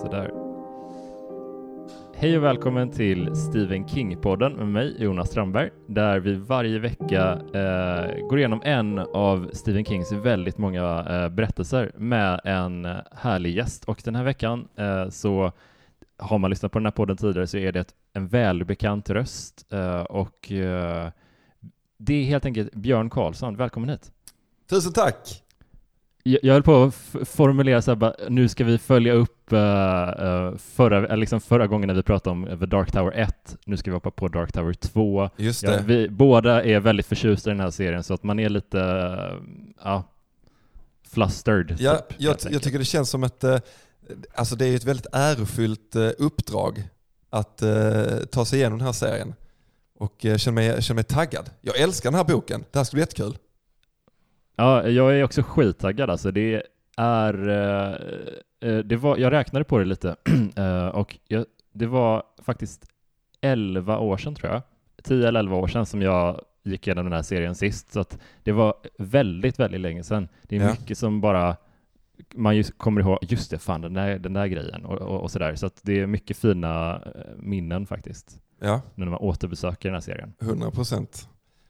Sådär. Hej och välkommen till Stephen King-podden med mig, Jonas Strandberg, där vi varje vecka eh, går igenom en av Stephen Kings väldigt många eh, berättelser med en härlig gäst. Och den här veckan eh, så har man lyssnat på den här podden tidigare så är det en välbekant röst eh, och eh, det är helt enkelt Björn Karlsson. Välkommen hit! Tusen tack! Jag, jag höll på att formulera så här, bara, nu ska vi följa upp uh, uh, förra, liksom förra gången när vi pratade om The Dark Tower 1, nu ska vi hoppa på Dark Tower 2. Just det. Ja, vi båda är väldigt förtjusta i den här serien så att man är lite, uh, ja, flustered. Ja, typ, jag, jag tycker det känns som ett, alltså det är ett väldigt ärofyllt uppdrag att ta sig igenom den här serien. Och känner mig, känner mig taggad. Jag älskar den här boken, det här ska bli jättekul. Ja, jag är också skittaggad alltså. Det är, eh, det var, jag räknade på det lite eh, och jag, det var faktiskt 11 år sedan tror jag, 10 eller 11 år sedan som jag gick igenom den här serien sist, så att det var väldigt, väldigt länge sedan. Det är ja. mycket som bara man just kommer ihåg, just det, fan den där, den där grejen och, och, och sådär. Så att det är mycket fina eh, minnen faktiskt. Ja. När man återbesöker den här serien. 100 procent.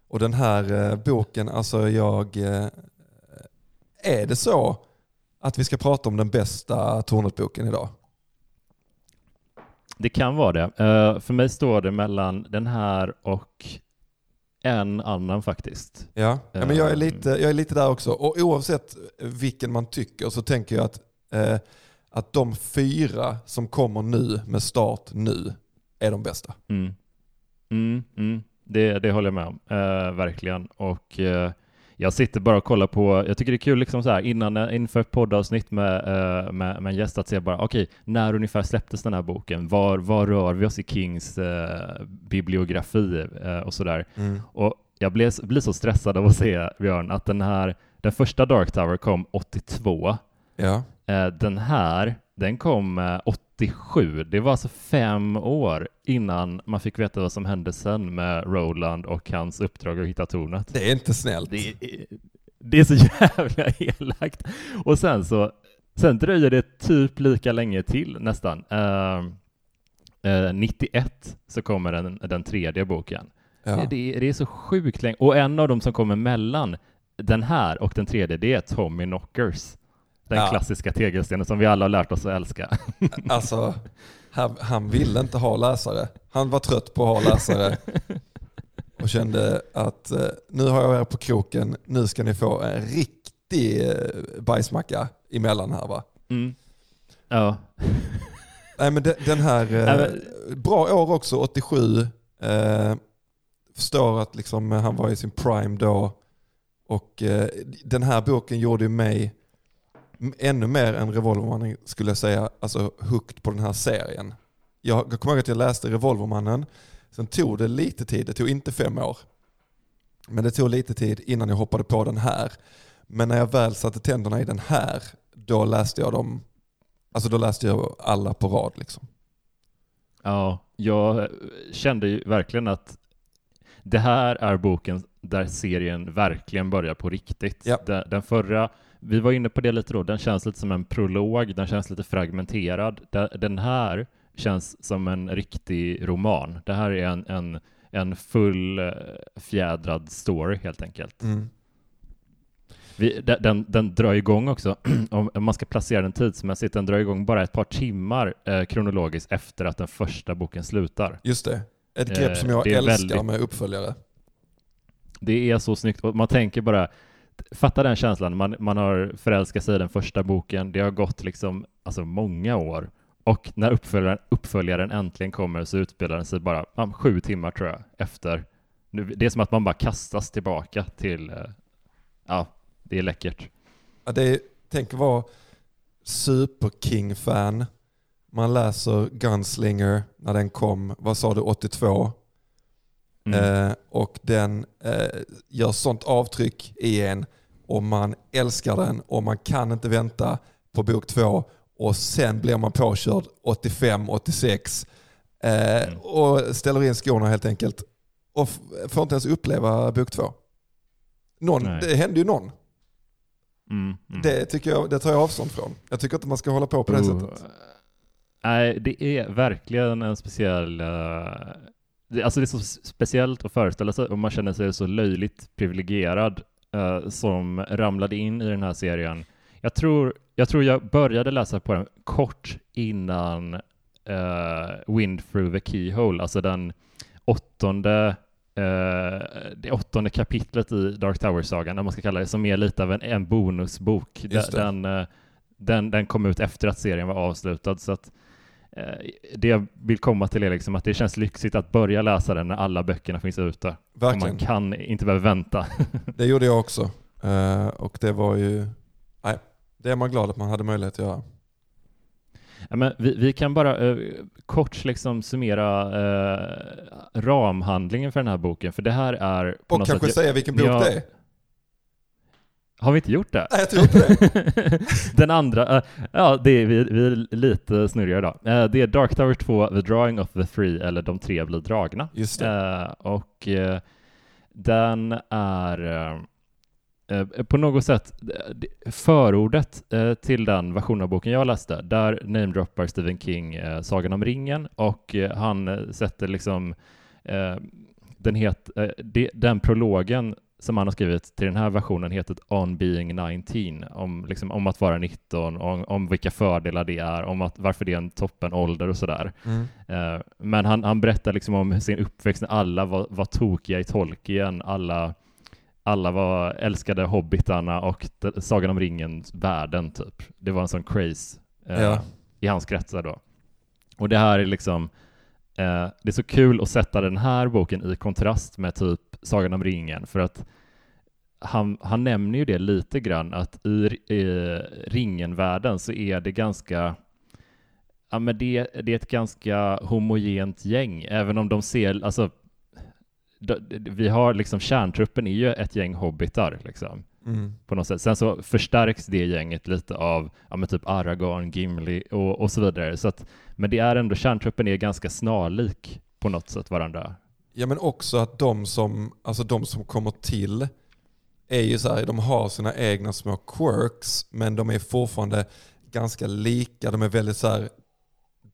Och den här eh, boken, alltså jag... Eh, är det så att vi ska prata om den bästa Tornet-boken idag? Det kan vara det. Uh, för mig står det mellan den här och en annan faktiskt. Ja, ja men jag är, lite, jag är lite där också. Och oavsett vilken man tycker så tänker jag att, eh, att de fyra som kommer nu med start nu är de bästa. Mm. Mm, mm. Det, det håller jag med om, eh, verkligen. Och eh, jag sitter bara och kollar på, jag tycker det är kul liksom så här innan, inför poddavsnitt med, eh, med, med en gäst att se bara, okej, okay, när ungefär släpptes den här boken? Var, var rör vi oss i Kings eh, bibliografi eh, och sådär? Mm. Och jag blir, blir så stressad av att se, Björn, att den här, den första Dark Tower kom 82. Ja. Den här, den kom 87. Det var alltså fem år innan man fick veta vad som hände sen med Roland och hans uppdrag att hitta tornet. Det är inte snällt. Det är, det är så jävla elakt. Och sen så, sen dröjer det typ lika länge till nästan. Uh, uh, 91 så kommer den, den tredje boken. Ja. Det, det, är så sjukt länge. Och en av dem som kommer mellan den här och den tredje, det är Tommy Knockers. Den ja. klassiska tegelstenen som vi alla har lärt oss att älska. Alltså, han, han ville inte ha läsare. Han var trött på att ha läsare och kände att eh, nu har jag er på kroken, nu ska ni få en riktig eh, bajsmacka emellan här va? Mm. Ja. Nej men den här, eh, bra år också, 87. Eh, förstår att liksom, han var i sin prime då. Och eh, den här boken gjorde mig ännu mer än Revolvermannen skulle jag säga, alltså hooked på den här serien. Jag, jag kommer ihåg att jag läste Revolvermannen, sen tog det lite tid, det tog inte fem år. Men det tog lite tid innan jag hoppade på den här. Men när jag väl satte tänderna i den här, då läste jag dem, alltså då läste jag alla på rad liksom. Ja, jag kände ju verkligen att det här är boken där serien verkligen börjar på riktigt. Ja. Den förra vi var inne på det lite då, den känns lite som en prolog, den känns lite fragmenterad. Den här känns som en riktig roman. Det här är en, en, en full eh, fjädrad story helt enkelt. Mm. Vi, den, den drar igång också, om man ska placera den tidsmässigt, den drar igång bara ett par timmar eh, kronologiskt efter att den första boken slutar. Just det, ett grepp eh, som jag älskar väldigt, med uppföljare. Det är så snyggt, man tänker bara, fatta den känslan, man, man har förälskat sig i den första boken, det har gått liksom, alltså många år, och när uppföljaren, uppföljaren äntligen kommer så utspelar den sig bara ja, sju timmar tror jag efter. Det är som att man bara kastas tillbaka till, eh, ja, det är läckert. Ja, det är, tänk vara super-King-fan. Man läser Gunslinger när den kom, vad sa du, 82? Mm. Eh, och den eh, gör sånt avtryck i en och man älskar den och man kan inte vänta på bok två och sen blir man påkörd 85-86 eh, mm. och ställer in skorna helt enkelt och får inte ens uppleva bok två. Någon, det hände ju någon. Mm, mm. Det, tycker jag, det tar jag avstånd från. Jag tycker inte man ska hålla på på det uh. sättet. Nej, det är verkligen en speciell... Uh, det, alltså det är så speciellt att föreställa sig och man känner sig så löjligt privilegierad uh, som ramlade in i den här serien. Jag tror, jag tror jag började läsa på den kort innan uh, Wind through the Keyhole, alltså den åttonde det åttonde kapitlet i Dark Tower-sagan, om man ska kalla det, som är lite av en, en bonusbok. Den, den, den kom ut efter att serien var avslutad, så att det jag vill komma till är liksom att det känns lyxigt att börja läsa den när alla böckerna finns ute. Verkligen. Man kan inte behöva vänta. det gjorde jag också. Uh, och det var ju, nej, det är man glad att man hade möjlighet att göra. Ja, men vi, vi kan bara uh, kort liksom summera uh, ramhandlingen för den här boken, för det här är... och kanske säga vilken bok jag, det är. Har vi inte gjort det? Nej, jag tror inte det. Den andra, uh, ja, det är, vi, vi är lite snurriga idag. Uh, det är Dark Tower 2, The Drawing of the Three, eller De tre blir dragna. Just det. Uh, och den är på något sätt förordet till den version av boken jag läste, där namedroppar Stephen King Sagan om ringen och han sätter liksom den, het, den prologen som han har skrivit till den här versionen heter On being 19, om, liksom, om att vara 19, om, om vilka fördelar det är, om att, varför det är en toppenålder och sådär. Mm. Uh, men han, han berättar liksom om sin uppväxt när alla var, var tokiga i Tolkien, alla, alla var älskade hobbitarna och Sagan om ringen-världen typ. Det var en sån craze uh, ja. i hans kretsar då. Och det här är liksom Eh, det är så kul att sätta den här boken i kontrast med typ Sagan om ringen för att han, han nämner ju det lite grann att i, i ringen-världen så är det ganska ja men det, det är ett ganska homogent gäng, även om de ser, alltså vi har liksom kärntruppen är ju ett gäng hobbitar liksom. Mm. På något sätt. Sen så förstärks det gänget lite av ja, typ Aragorn, Gimli och, och så vidare. Så att, men det är ändå, kärntruppen är ganska snarlik på något sätt varandra. Ja men också att de som, alltså de som kommer till är ju så här, de har sina egna små quirks men de är fortfarande ganska lika. De är väldigt så här,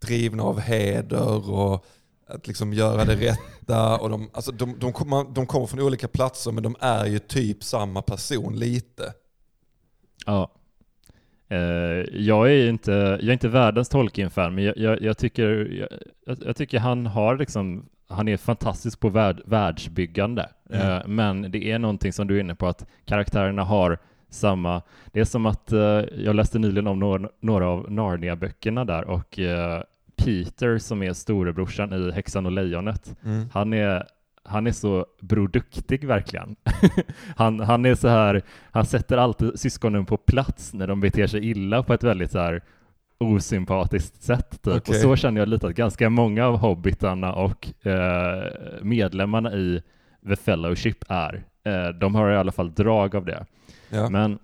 drivna av heder och att liksom göra det rätta. Och de, alltså de, de, de, de kommer från olika platser men de är ju typ samma person lite. Ja. Uh, jag är inte, jag är inte världens Tolkien-fan, men jag, jag, jag tycker, jag, jag, tycker han har liksom han är fantastisk på värld, världsbyggande. Mm. Uh, men det är någonting som du är inne på, att karaktärerna har samma... Det är som att uh, jag läste nyligen om några, några av Narnia-böckerna där och uh, Peter som är storebrorsan i Häxan och Lejonet, mm. han är han är så broduktig verkligen. han, han är så här, han sätter alltid syskonen på plats när de beter sig illa på ett väldigt så här osympatiskt sätt. Typ. Okay. Och så känner jag lite att ganska många av hobbitarna och eh, medlemmarna i The Fellowship är. Eh, de har i alla fall drag av det. Ja. Men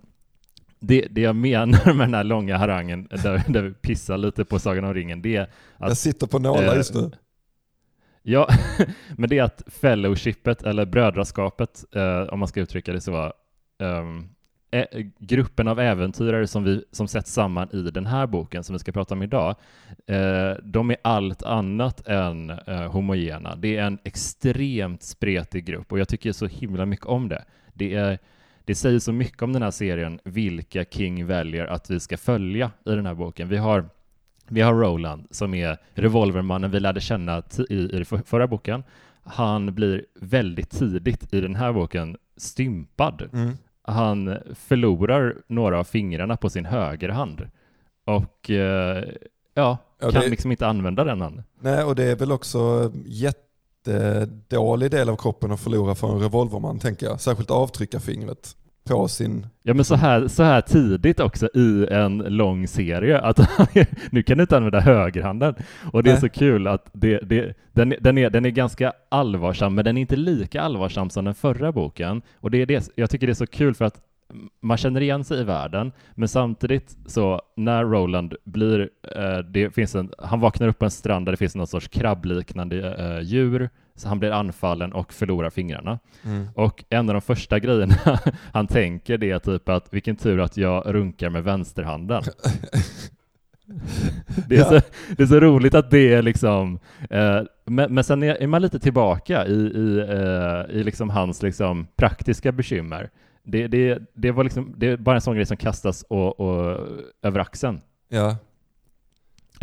det, det jag menar med den här långa harangen, där, där vi pissar lite på Sagan om ringen, det är att... Jag sitter på nålar eh, just nu. Ja, men det är att fellowshipet, eller brödraskapet, eh, om man ska uttrycka det så, um, gruppen av äventyrare som, vi, som sätts samman i den här boken som vi ska prata om idag, eh, de är allt annat än eh, homogena. Det är en extremt spretig grupp och jag tycker så himla mycket om det. Det, är, det säger så mycket om den här serien, vilka King väljer att vi ska följa i den här boken. Vi har vi har Roland som är revolvermannen vi lärde känna i, i förra boken. Han blir väldigt tidigt i den här boken stympad. Mm han förlorar några av fingrarna på sin högerhand och eh, ja, ja, kan det... liksom inte använda den handen. Nej, och det är väl också jättedålig del av kroppen att förlora för en revolverman, tänker jag. Särskilt avtryckarfingret på sin... Ja men så här, så här tidigt också i en lång serie, att nu kan du inte använda högerhanden. Och det Nej. är så kul att det, det, den, den, är, den är ganska allvarsam, men den är inte lika allvarsam som den förra boken. Och det är det, jag tycker det är så kul för att man känner igen sig i världen, men samtidigt så när Roland blir, eh, det finns en, han vaknar upp på en strand där det finns någon sorts krabbliknande eh, djur, så han blir anfallen och förlorar fingrarna. Mm. Och en av de första grejerna han tänker det är typ att vilken tur att jag runkar med vänsterhanden. Det är, ja. så, det är så roligt att det är liksom, eh, men, men sen är, är, man lite tillbaka i, i, eh, i liksom hans liksom praktiska bekymmer. Det, det, det, var liksom, det är bara en sån grej som kastas och, och över axeln. Ja.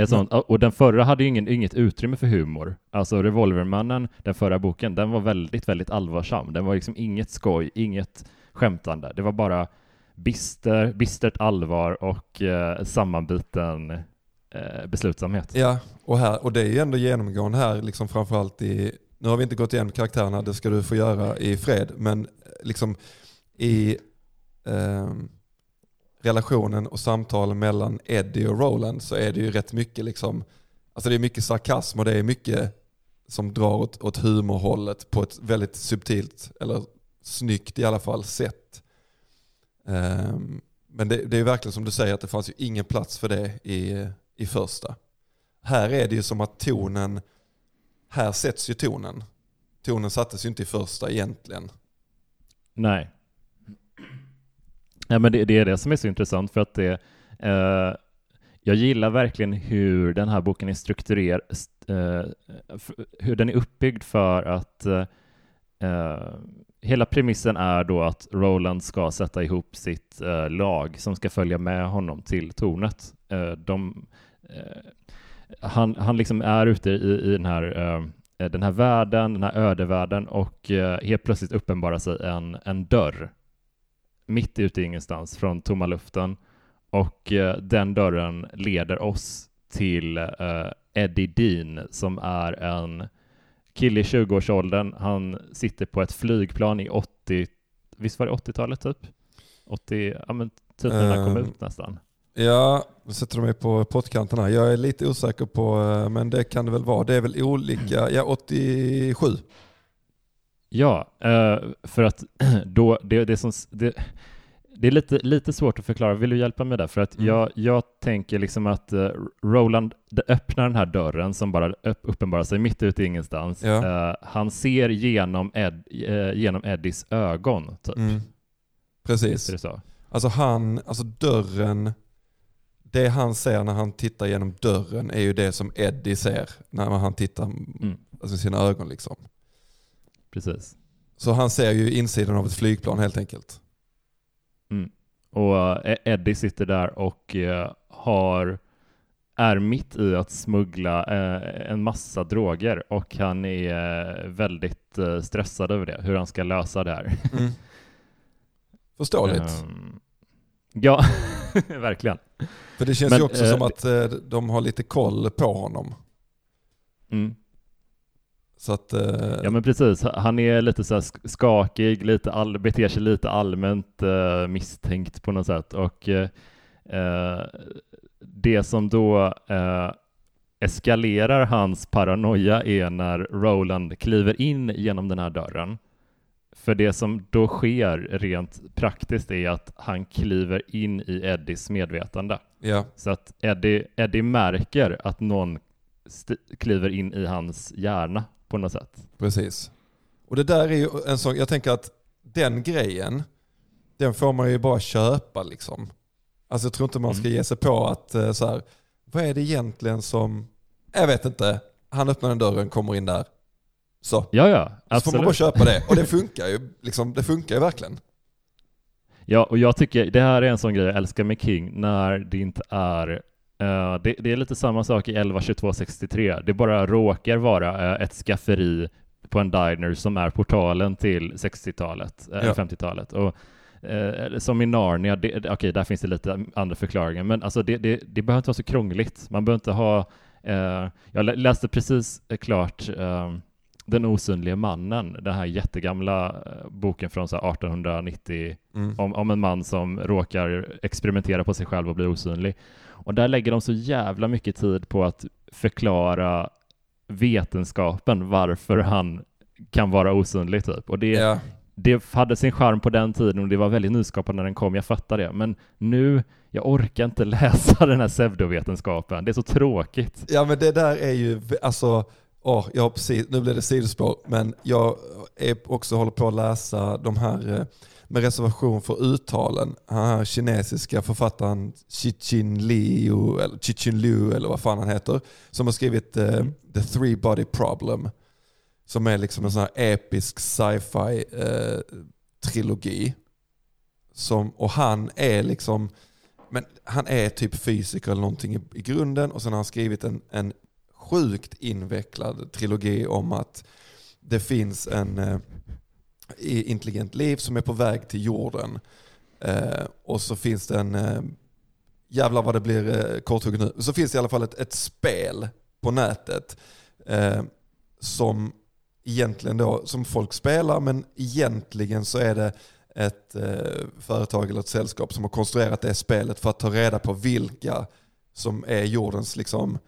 Sånt, och den förra hade ju ingen, inget utrymme för humor. Alltså Revolvermannen, den förra boken, den var väldigt, väldigt allvarsam. Den var liksom inget skoj, inget skämtande. Det var bara bister, bistert allvar och eh, sammanbiten eh, beslutsamhet. Ja, och, här, och det är ju ändå genomgående här, liksom framförallt i, nu har vi inte gått igenom karaktärerna, det ska du få göra i fred, men liksom i eh, relationen och samtalen mellan Eddie och Roland så är det ju rätt mycket liksom, alltså det är mycket sarkasm och det är mycket som drar åt, åt humorhållet på ett väldigt subtilt, eller snyggt i alla fall, sätt. Um, men det, det, är verkligen som du säger att det fanns ju ingen plats för det i, i första. Här är det ju som att tonen, här sätts ju tonen. Tonen sattes ju inte i första egentligen. Nej. Ja, men det, det, är det som är så intressant för att det, eh, jag gillar verkligen hur den här boken är strukturerad, eh, hur den är uppbyggd för att eh, hela premissen är då att Roland ska sätta ihop sitt eh, lag som ska följa med honom till tornet. Eh, de, eh, han, han liksom är ute i, i den här eh, den här världen, den här ödevärlden och eh, helt plötsligt uppenbarar sig en, en dörr mitt ute i ingenstans från tomma luften och eh, den dörren leder oss till eh, Eddie Dean som är en kille i 20-årsåldern. Han sitter på ett flygplan i 80, visst var det 80-talet typ? 80, ja men typ när han kom ehm, ut nästan. Ja, nu sätter de mig på pottkanten här. Jag är lite osäker på, eh, men det kan det väl vara. Det är väl olika, ja 87. Ja, eh, för att då, det, det, som, det, det är lite, lite svårt att förklara. Vill du hjälpa mig där? För att mm. jag, jag tänker liksom att uh, Roland öppnar den här dörren som bara uppenbarar sig mitt ute i ingenstans. Ja. Uh, han ser genom, Ed, genom Eddies ögon, typ. Mm. Precis. Är det så? Alltså han, alltså dörren, det han ser när han tittar genom dörren är ju det som Eddie ser när han tittar, mm. alltså sina ögon liksom. Precis. Så han ser ju insidan av ett flygplan helt enkelt. Mm. Och uh, Eddie sitter där och uh, har är mitt i att smuggla uh, en massa droger och han är väldigt stressad över det, hur han ska lösa det här. Mm. Förståeligt. Um, ja, verkligen. För det känns Men, ju också som att de har lite koll på honom. Mm. Så att, eh... Ja men precis, han är lite så skakig, lite all, beter sig lite allmänt eh, misstänkt på något sätt och eh, eh det som då eh, eskalerar hans paranoia är när Roland kliver in genom den här dörren. För det som då sker rent praktiskt är att han kliver in i Eddies medvetande. Ja. Så att Eddie, Eddie märker att någon kliver in i hans hjärna på något sätt. Precis. Och det där är ju en sån, jag tänker att den grejen, den får man ju bara köpa liksom. Alltså jag tror inte man ska mm. ge sig på att eh, så här, vad är det egentligen som, jag vet inte, han öppnar den dörren, kommer in där. Så. Ja, ja, absolut. Så får man bara köpa det. Och det funkar ju, liksom, det funkar ju verkligen. Ja, och jag tycker det här är en sån grej jag älskar med King, när det inte är Uh, det, det, är lite samma sak i 11.22.63. Det bara råkar vara uh, ett skafferi på en diner som är portalen till 60-talet, uh, ja. 50-talet. Och, som i Narnia, okej, okay, där finns det lite andra förklaringar, men alltså det, det, det behöver inte vara så krångligt. Man behöver inte ha... jag läste precis klart Den osynlige mannen, den här jättegamla boken från så 1890 mm. om, om en man som råkar experimentera på sig själv och bli osynlig. Och där lägger de så jävla mycket tid på att förklara vetenskapen varför han kan vara osynlig typ. Och det, ja. det hade sin charm på den tiden och det var väldigt nyskapande när den kom, jag fattar det. Men nu, jag orkar inte läsa den här pseudovetenskapen, det är så tråkigt. Ja men det där är ju, alltså, oh, jag precis, nu blir det sidospår, men jag är också håller på att läsa de här, eh, med reservation för uttalen. Han här kinesiska författaren Chichin Liu, eller Chichin Liu eller vad fan han heter, som har skrivit uh, mm. The Three Body Problem. Som är liksom en sån här episk sci-fi uh, trilogi. Som, och han är liksom, men han är typ fysiker eller någonting i, i grunden och sen har han skrivit en, en sjukt invecklad trilogi om att det finns en eh, intelligent liv som är på väg till jorden. Eh, och så finns det en, eh, jävlar vad det blir eh, korthugget nu, så finns det i alla fall ett, ett spel på nätet eh, som egentligen då, som folk spelar men egentligen så är det ett eh, företag eller ett sällskap som har konstruerat det spelet för att ta reda på vilka som är jordens liksom,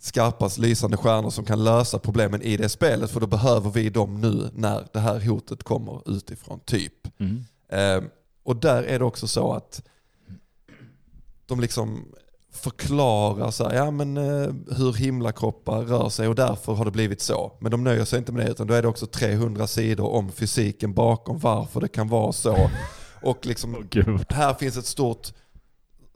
skarpast lysande stjärnor som kan lösa problemen i det spelet. För då behöver vi dem nu när det här hotet kommer utifrån, typ. Mm. Eh, och där är det också så att de liksom förklarar så här, ja, men, eh, hur himlakroppar rör sig och därför har det blivit så. Men de nöjer sig inte med det utan då är det också 300 sidor om fysiken bakom varför det kan vara så. Och liksom, oh, här finns ett stort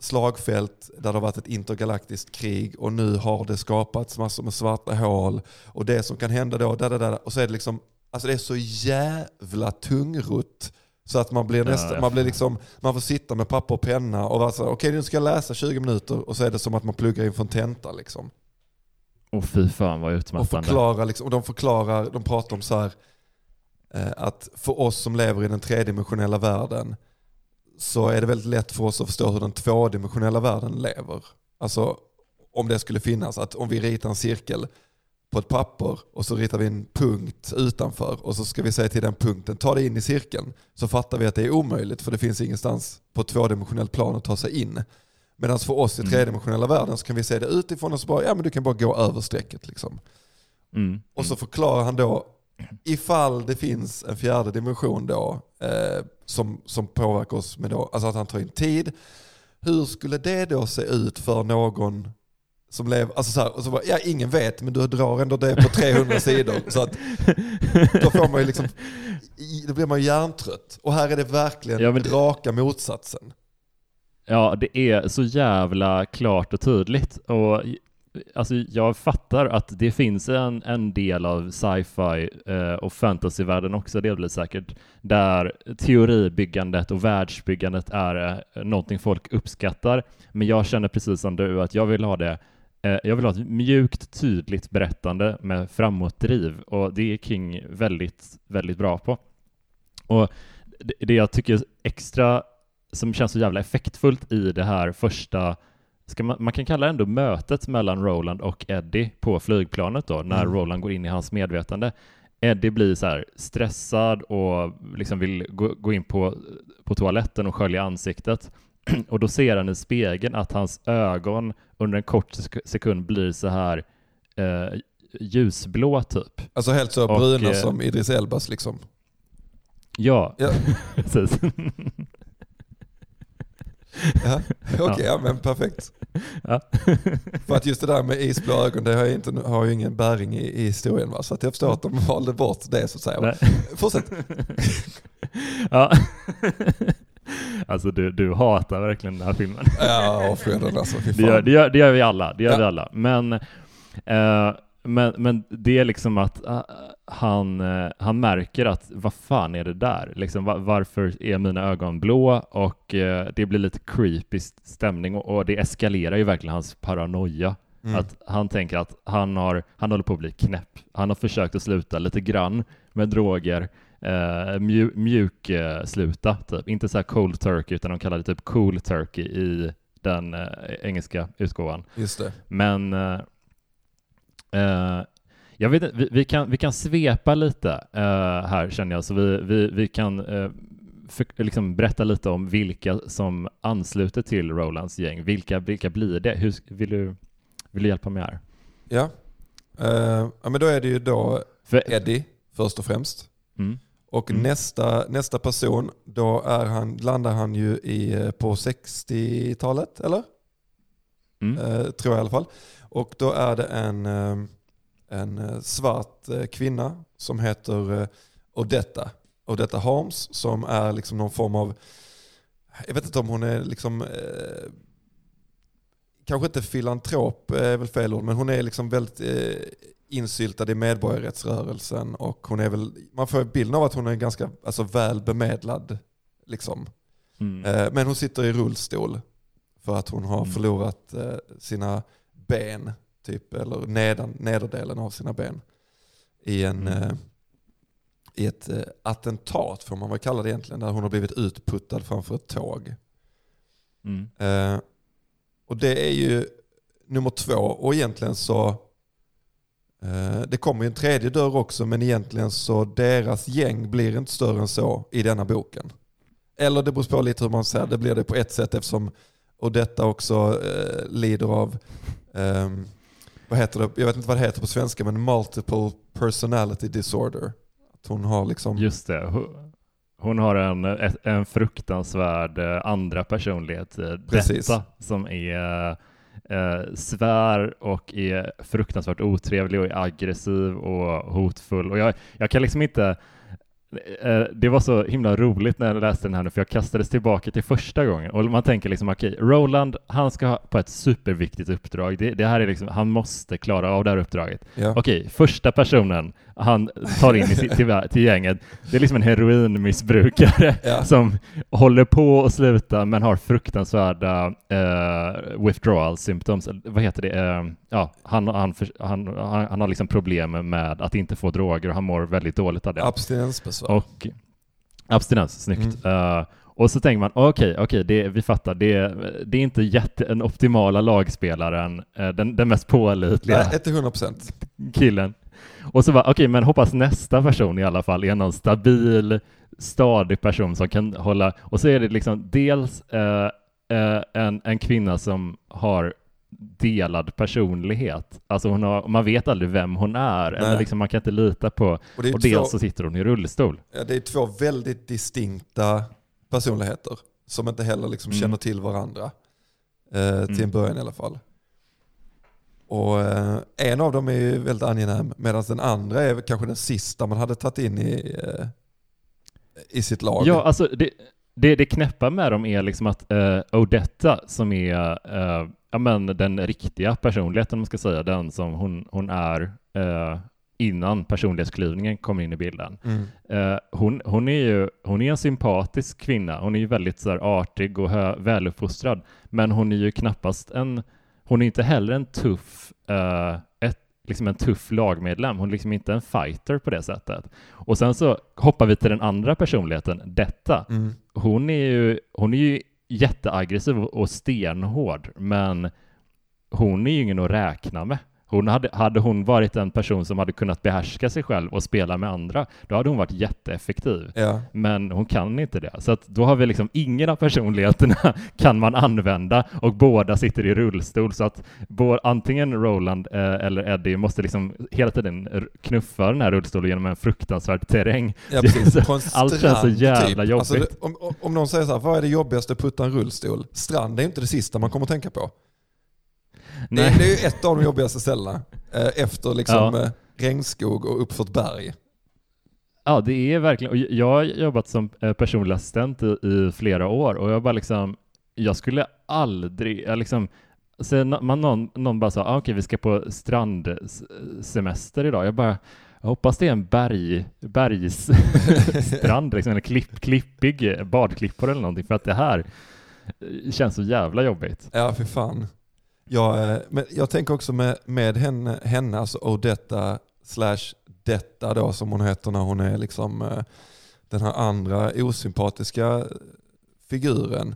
slagfält där det har varit ett intergalaktiskt krig och nu har det skapats massor med svarta hål. Och det som kan hända då, där, där, där, och så är det liksom, alltså det är så jävla tungrott. Så att man blir nästan, man blir liksom, man får sitta med papper och penna och vara så okej okay, nu ska jag läsa 20 minuter och så är det som att man pluggar inför en tenta liksom. Och fy fan vad utmattande. Och, förklara, liksom, och de förklarar, de pratar om så här, eh, att för oss som lever i den tredimensionella världen så är det väldigt lätt för oss att förstå hur den tvådimensionella världen lever. Alltså om det skulle finnas, att om vi ritar en cirkel på ett papper och så ritar vi en punkt utanför och så ska vi säga till den punkten, ta dig in i cirkeln. Så fattar vi att det är omöjligt för det finns ingenstans på ett tvådimensionellt plan att ta sig in. Medan för oss i mm. tredimensionella världen så kan vi se det utifrån och så bara, ja men du kan bara gå över strecket liksom. Mm. Och så förklarar han då, ifall det finns en fjärde dimension då, eh, som, som påverkar oss med då, alltså att han tar in tid. Hur skulle det då se ut för någon som lever, alltså så här, och så bara, ja ingen vet men du drar ändå det på 300 sidor. Så att då får man ju liksom, då blir man ju hjärntrött. Och här är det verkligen ja, det, raka motsatsen. Ja, det är så jävla klart och tydligt. Och alltså jag fattar att det finns en, en del av sci-fi eh, och fantasyvärlden också delvis säkert, där teoribyggandet och världsbyggandet är eh, någonting folk uppskattar. Men jag känner precis som du att jag vill ha det eh, jag vill ha ett mjukt, tydligt berättande med framåtdriv och det är King väldigt, väldigt bra på. Och det, det jag tycker extra som känns så jävla effektfullt i det här första man, man kan kalla det ändå mötet mellan Roland och Eddie på flygplanet då, när mm. Roland går in i hans medvetande. Eddie blir så stressad och liksom vill gå, gå in på, på toaletten och skölja ansiktet. och då ser han i spegeln att hans ögon under en kort sekund blir så här eh, ljusblå typ. Alltså helt så bruna och, eh, som Idris Elbas liksom? Ja, ja. precis. Ja, Okej, okay, ja. men perfekt. Ja. För att just det där med isblå ögon, det har ju, inte, har ju ingen bäring i, i historien. Va? Så att jag förstår att de valde bort det så att säga. Nej. Fortsätt. Ja. Alltså du, du hatar verkligen den här filmen. Ja, avskyr alltså. Det gör, det, gör, det gör vi alla. Det gör ja. vi alla. Men, eh, men, men det är liksom att uh, han, uh, han märker att vad fan är det där? Liksom, var, varför är mina ögon blå? Och uh, det blir lite creepy stämning och, och, det eskalerar ju verkligen hans paranoia. Mm. Att han tänker att han, har, han håller på att bli knäpp. Han har försökt att sluta lite grann med droger, mju, mjuk sluta, typ. Inte så här cold turkey, utan de kallar det typ cool turkey i den engelska utgåvan. Just det. Men Uh, jag vet vi, vi, kan, vi kan svepa lite uh, här känner jag, så vi, vi, vi kan uh, för, liksom berätta lite om vilka som ansluter till Rolands gäng. Vilka, vilka blir det? Hur, vill, du, vill du hjälpa mig här? Ja, ja men då är det ju då för, Eddie först och främst. Mm. Och mm. Nästa, nästa person, då är han, landar han ju i, på 60-talet, eller? Mm. tror jag i alla fall. Och då är det en, eh, en eh, svart eh, kvinna som heter Odetta. Odetta Holmes som är liksom någon form av, jag vet inte om hon är liksom, eh, kanske inte filantrop är väl fel ord, men hon är liksom väldigt eh, insyltad i medborgarrättsrörelsen och hon är väl, man får bilden av att hon är ganska alltså, väl bemedlad. Liksom. Mm. Eh, men hon sitter i rullstol för att hon har mm. förlorat eh, sina ben, typ, eller nedan, nederdelen av sina ben i, en, mm. eh, i ett eh, attentat, får man väl kalla det egentligen, där hon har blivit utputtad framför ett tåg. Mm. Eh, och det är ju nummer två och egentligen så eh, det kommer ju en tredje dörr också men egentligen så deras gäng blir inte större än så i denna boken. Eller det beror på lite hur man säger det blir det på ett sätt eftersom och detta också eh, lider av, eh, vad heter det, jag vet inte vad det heter på svenska, men multiple personality disorder. Att hon har liksom... Just det. Hon har en, en fruktansvärd eh, andra personlighet, eh, Precis. detta, som är eh, svär och är fruktansvärt otrevlig och är aggressiv och hotfull. Och jag, jag kan liksom inte det var så himla roligt när jag läste den här nu, för jag kastades tillbaka till första gången och man tänker liksom okej, okay, Roland, han ska på ett superviktigt uppdrag. Det, det, här är liksom, han måste klara av det här uppdraget. Ja. Okej, okay, första personen han tar in i, till, till gänget, det är liksom en heroinmissbrukare ja. som håller på att sluta men har fruktansvärda uh, withdrawal symptoms. Vad heter det? Uh, ja, han, han, han, han, har liksom problem med att inte få droger och han mår väldigt dåligt av det. Abstinensbesvär. Och, abstinens, snyggt. Mm. Uh, och så tänker man, okej, okay, okay, vi fattar, det, det är inte jätte, den optimala lagspelaren, den, den mest pålitliga Nej, 100%. killen. Och så bara, okej, okay, men hoppas nästa person i alla fall är någon stabil, stadig person som kan hålla, och så är det liksom dels eh, eh, en, en kvinna som har delad personlighet. Alltså hon har, man vet aldrig vem hon är, Nej. eller liksom man kan inte lita på, och, och dels så sitter hon i rullstol. Ja, det är två väldigt distinkta personligheter som inte heller liksom mm. känner till varandra. Eh, till mm. en början i alla fall. Och eh, en av dem är ju väldigt angenäm medan den andra är kanske den sista man hade tagit in i, eh, i sitt lag. Ja, alltså det, det, det knäppa med dem är liksom att uh, Odetta som är uh, ja, men den riktiga personligheten, man ska säga, den som hon, hon är uh, innan personlighetsklyvningen kommer in i bilden. Mm. Uh, hon, hon, är ju hon är en sympatisk kvinna. Hon är ju väldigt så här, artig och väluppfostrad, men hon är ju knappast en hon är inte heller en tuff, uh, ett, liksom en tuff lagmedlem. Hon är liksom inte en fighter på det sättet. Och sen så hoppar vi till den andra personligheten, detta. Mm. Hon är ju, hon är ju jätteaggressiv och stenhård, men hon är ju ingen att räkna med. Hon hade, hade hon varit en person som hade kunnat behärska sig själv och spela med andra, då hade hon varit jätteeffektiv. Ja. Men hon kan inte det. Så att då har vi liksom ingen av personligheterna kan man använda och båda sitter i rullstol. Så att både, antingen Roland eh, eller Eddie måste liksom hela tiden knuffa den här rullstolen genom en fruktansvärd terräng. Ja. Allt känns så jävla typ. jobbigt. Alltså, om, om någon säger så här, vad är det jobbigaste att putta en rullstol? Strand är inte det sista man kommer att tänka på. Det, det, är ju ett av de jobbigaste ställena. Eh, efter liksom ja. Eh, regnskog och uppfört berg. Ja, det är verkligen, och jag har jobbat som eh, personlig assistent i, i flera år och jag bara liksom, jag skulle aldrig, jag liksom, så man, någon, någon bara sa, ah, okej okay, vi ska på strandsemester idag. Jag bara, jag hoppas det är en berg, bergsstrand, liksom, eller klipp, klippig badklippare eller någonting, för att det här känns så jävla jobbigt. Ja, för fan. Ja, eh, men jag tänker också med, med henne, henne, alltså Odetta slash detta då som hon heter när hon är liksom eh, den här andra osympatiska figuren.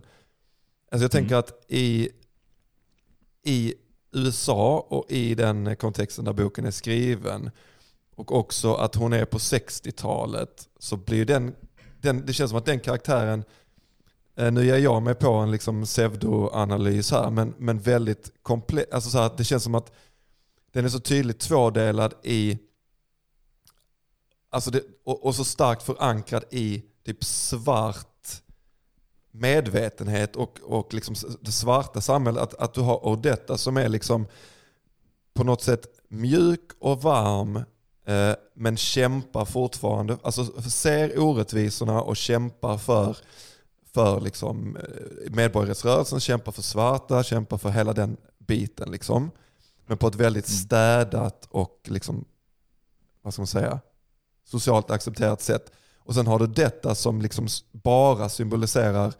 Alltså jag tänker mm. att i, i USA och i den kontexten där boken är skriven och också att hon är på 60-talet så blir den, den, det känns som att den karaktären Eh, nu ger jag mig på en liksom pseudoanalys här, men, men väldigt komplex. Alltså så här, det känns som att den är så tydligt tvådelad i, alltså det, och, och, så starkt förankrad i typ svart medvetenhet och, och liksom det svarta samhället. Att, att du har Odetta som är liksom på något sätt mjuk och varm eh, men kämpar fortfarande, alltså ser orättvisorna och kämpar för, för liksom, eh, medborgarrättsrörelsen, kämpar för svarta, kämpar för hela den biten. Liksom. Men på ett väldigt mm. städat och liksom, vad ska man säga, socialt accepterat sätt. Och sen har du detta som liksom bara symboliserar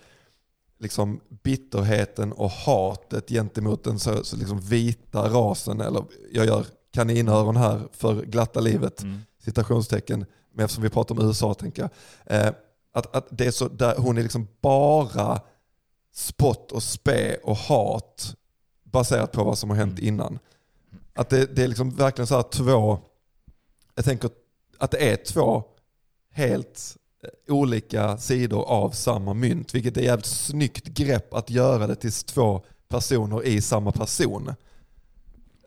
liksom bitterheten och hatet gentemot den så, så liksom vita rasen, eller jag gör kaninöron här för glatta livet, mm. citationstecken, men eftersom vi pratar om USA tänker jag. Eh, att, att det är så, där hon är liksom bara spott och spe och hat baserat på vad som har hänt mm. innan. Att det, det är liksom verkligen så här två, jag tänker att det är två helt eh, olika sidor av samma mynt. Vilket är ett jävligt snyggt grepp att göra det till två personer i samma person.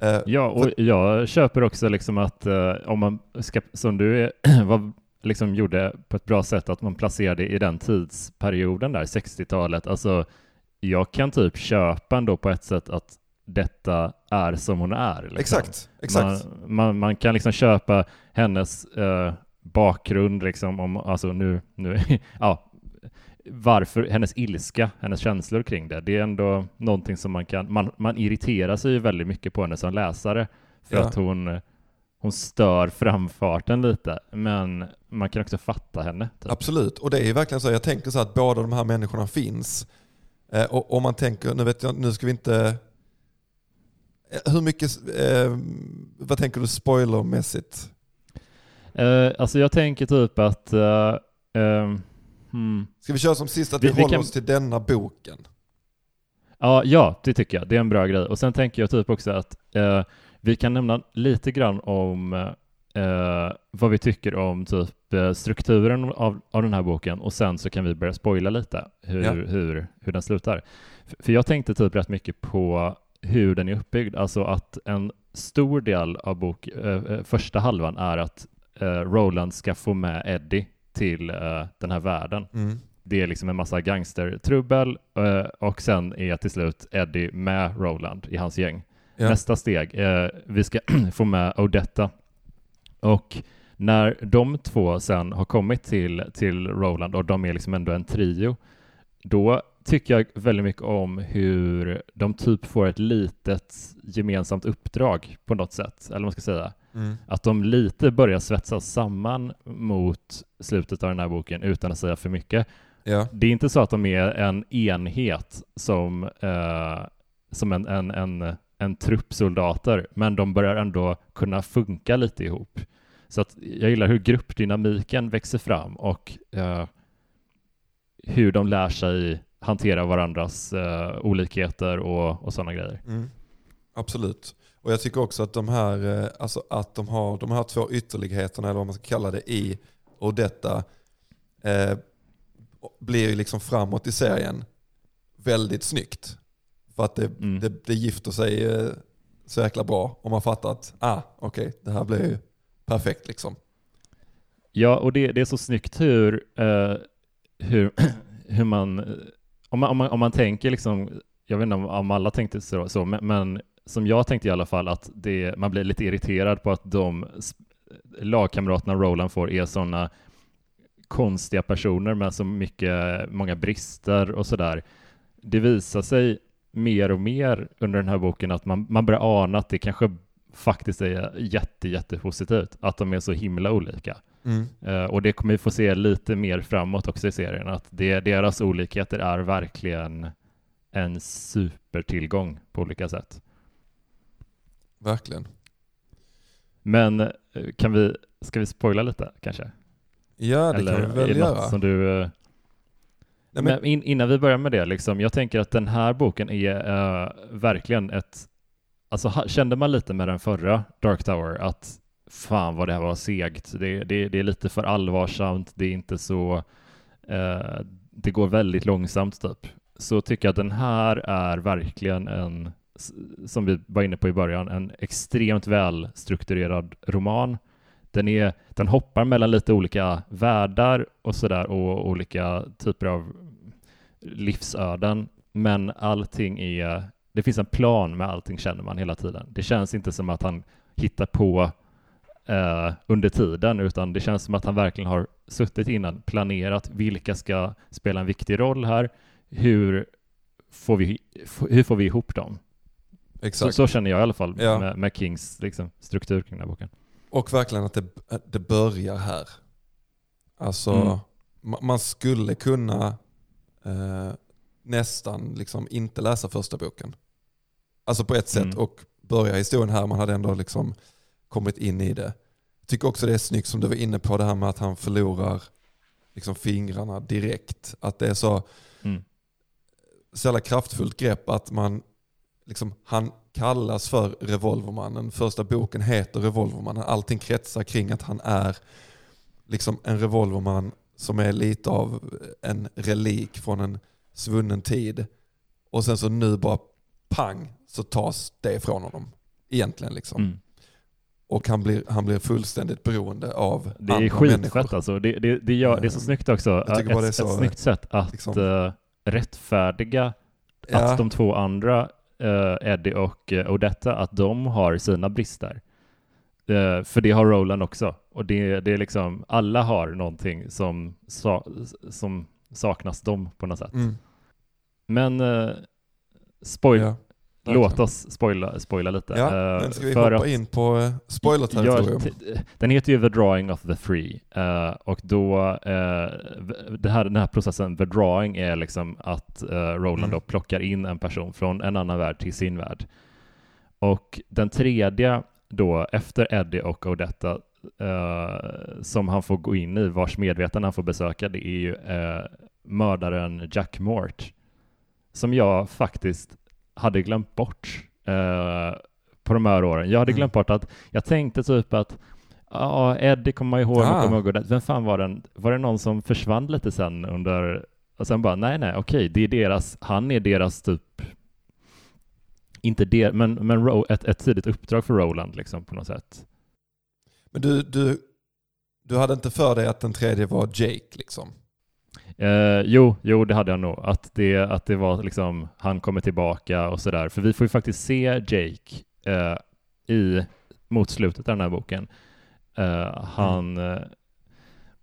Uh, ja, och jag köper också liksom att uh, om man ska, som du var, liksom gjorde på ett bra sätt, att man placerade i den tidsperioden där, 60-talet. Alltså, jag kan typ köpa ändå på ett sätt att detta är som hon är. Liksom. Exakt, exakt. Man, man, man, kan liksom köpa hennes uh, bakgrund, liksom, om, alltså nu, nu ja, varför, hennes ilska, hennes känslor kring det. Det är ändå någonting som man kan, man, man irriterar sig väldigt mycket på henne som läsare för ja. att hon, hon stör framfarten lite, men man kan också fatta henne. Typ. Absolut, och det är verkligen så, jag tänker så att båda de här människorna finns. Eh, och om man tänker, nu vet jag, nu ska vi inte hur mycket, eh, vad tänker du spoilermässigt? Uh, alltså jag tänker typ att... Uh, uh, hmm. Ska vi köra som sist att vi, vi håller vi kan... oss till denna boken? Ja, ja, det tycker jag. Det är en bra grej. Och sen tänker jag typ också att uh, vi kan nämna lite grann om uh, vad vi tycker om typ strukturen av, av den här boken och sen så kan vi börja spoila lite hur, ja. hur, hur den slutar. För jag tänkte typ rätt mycket på hur den är uppbyggd, alltså att en stor del av bok, äh, första halvan är att äh, Roland ska få med Eddie till äh, den här världen. Mm. Det är liksom en massa gangstertrubbel och sen är till slut Eddie med Roland i hans gäng. Ja. Nästa steg, vi ska få med Odetta. Och när de två sen har kommit till, till Roland och de är liksom ändå en trio, då tycker jag väldigt mycket om hur de typ får ett litet gemensamt uppdrag på något sätt, eller vad man ska säga. Mm. Att de lite börjar svetsas samman mot slutet av den här boken utan att säga för mycket. Ja. Det är inte så att de är en enhet som, eh, som en, en, en, en trupp soldater, men de börjar ändå kunna funka lite ihop. Så att jag gillar hur gruppdynamiken växer fram och eh, hur de lär sig hantera varandras eh, olikheter och, och sådana grejer. Mm. Absolut. Och jag tycker också att de här, eh, alltså att de har de här två ytterligheterna, eller vad man ska kalla det, i och detta eh, blir liksom framåt i serien väldigt snyggt. För att det, mm. det, det gifter sig eh, så jäkla bra om man fattar att ah, okej, okay, det här blir ju perfekt liksom. Ja, och det, det är så snyggt hur, eh, hur, hur man om man, om man, om man tänker liksom, jag vet inte om, om alla tänkte så, så men, men, som jag tänkte i alla fall att det, man blir lite irriterad på att de lagkamraterna Roland får är sådana konstiga personer med så mycket, många brister och sådär. Det visar sig mer och mer under den här boken att man, man börjar ana att det kanske faktiskt är jätte, jätte positivt att de är så himla olika. Mm. Uh, och det kommer vi få se lite mer framåt också i serien, att det, deras olikheter är verkligen en supertillgång på olika sätt. Verkligen. Men eh, kan vi, ska vi spoila lite kanske? Ja, det Eller kan vi väl göra. Som du, uh, Nej, men... in, innan vi börjar med det, liksom, jag tänker att den här boken är uh, verkligen ett, alltså kände man lite med den förra Dark Tower att fan vad det här var segt. Det, det, det är lite för allvarsamt, det är inte så, eh, det går väldigt långsamt typ. Så tycker jag att den här är verkligen en, som vi var inne på i början, en extremt välstrukturerad roman. Den, är, den hoppar mellan lite olika världar och sådär och olika typer av livsöden, men allting är, det finns en plan med allting känner man hela tiden. Det känns inte som att han hittar på eh, under tiden, utan det känns som att han verkligen har suttit innan, planerat vilka ska spela en viktig roll här, hur får vi, hur får vi ihop dem? Exakt. Så, så känner jag i alla fall ja. med, med, Kings liksom, struktur kring den här boken. Och verkligen att det, det börjar här. Alltså, mm. man skulle kunna eh, nästan liksom inte läsa första boken. Alltså på ett sätt mm. och börja historien här, man hade ändå liksom kommit in i det. Jag tycker också det är snyggt som du var inne på, det här med att han förlorar liksom fingrarna direkt. Att det är så, mm. så jävla kraftfullt grepp att man, liksom, han kallas för Revolvermannen. Första boken heter Revolvermannen. Allting kretsar kring att han är liksom en revolverman som är lite av en relik från en svunnen tid. Och sen så nu bara pang så tas det ifrån honom. Egentligen liksom. Mm. Och han blir, han blir fullständigt beroende av Det är skitfett alltså. Det, det, det, gör, det är så eh, snyggt också. Ett, det så, ett snyggt sätt att liksom, uh, rättfärdiga ja. att de två andra, uh, Eddie och uh, Odetta, att de har sina brister. Uh, för det har Roland också. Och det, det är liksom, alla har någonting som, sa, som saknas dem på något sätt. Mm. Men uh, spoil, ja. Låt oss spoila, spoila lite. Ja, uh, men ska vi hoppa att, in på uh, spoiler-territorium? Den heter ju The Drawing of the uh, och då, det här, den här processen, The Drawing, är liksom att Roland mm. då plockar in en person från en annan värld till sin värld. Och den tredje då, efter Eddie och Odetta, som han får gå in i, vars medvetande han får besöka, det är ju mördaren Jack Mort, som jag faktiskt hade glömt bort eh, på de här åren. Jag hade mm. glömt bort att jag tänkte typ att ja, Eddie kommer jag ihåg, ah. kommer ihåg vem fan var den? Var det någon som försvann lite sen under, och sen bara nej, nej, okej, det är deras, han är deras typ, inte det, men, men ett, ett tidigt uppdrag för Roland liksom på något sätt. Men du, du, du hade inte för dig att den tredje var Jake liksom? Eh, jo, jo, det hade jag nog. Att det, att det var liksom, han kommer tillbaka och sådär. För vi får ju faktiskt se Jake eh, i, mot slutet av den här boken. Eh, han, mm.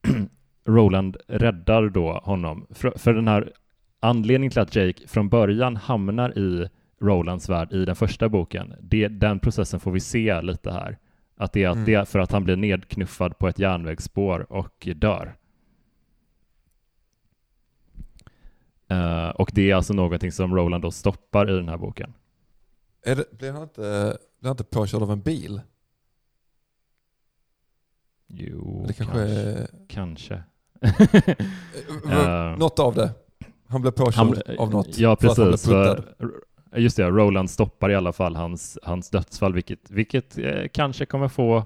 Roland räddar då honom. För, för den här anledningen till att Jake från början hamnar i Rolands värld i den första boken, det, den processen får vi se lite här. Att det är, mm. det är för att han blir nedknuffad på ett järnvägsspår och dör. Uh, och det är alltså någonting som Roland då stoppar i den här boken. Är det, blir, han inte, blir han inte påkörd av en bil? Jo, det kanske, kanske. kanske. uh, något av det. Han blev påkörd han, av något. Ja, precis. För, just det, Roland stoppar i alla fall hans, hans dödsfall, vilket, vilket eh, kanske kommer få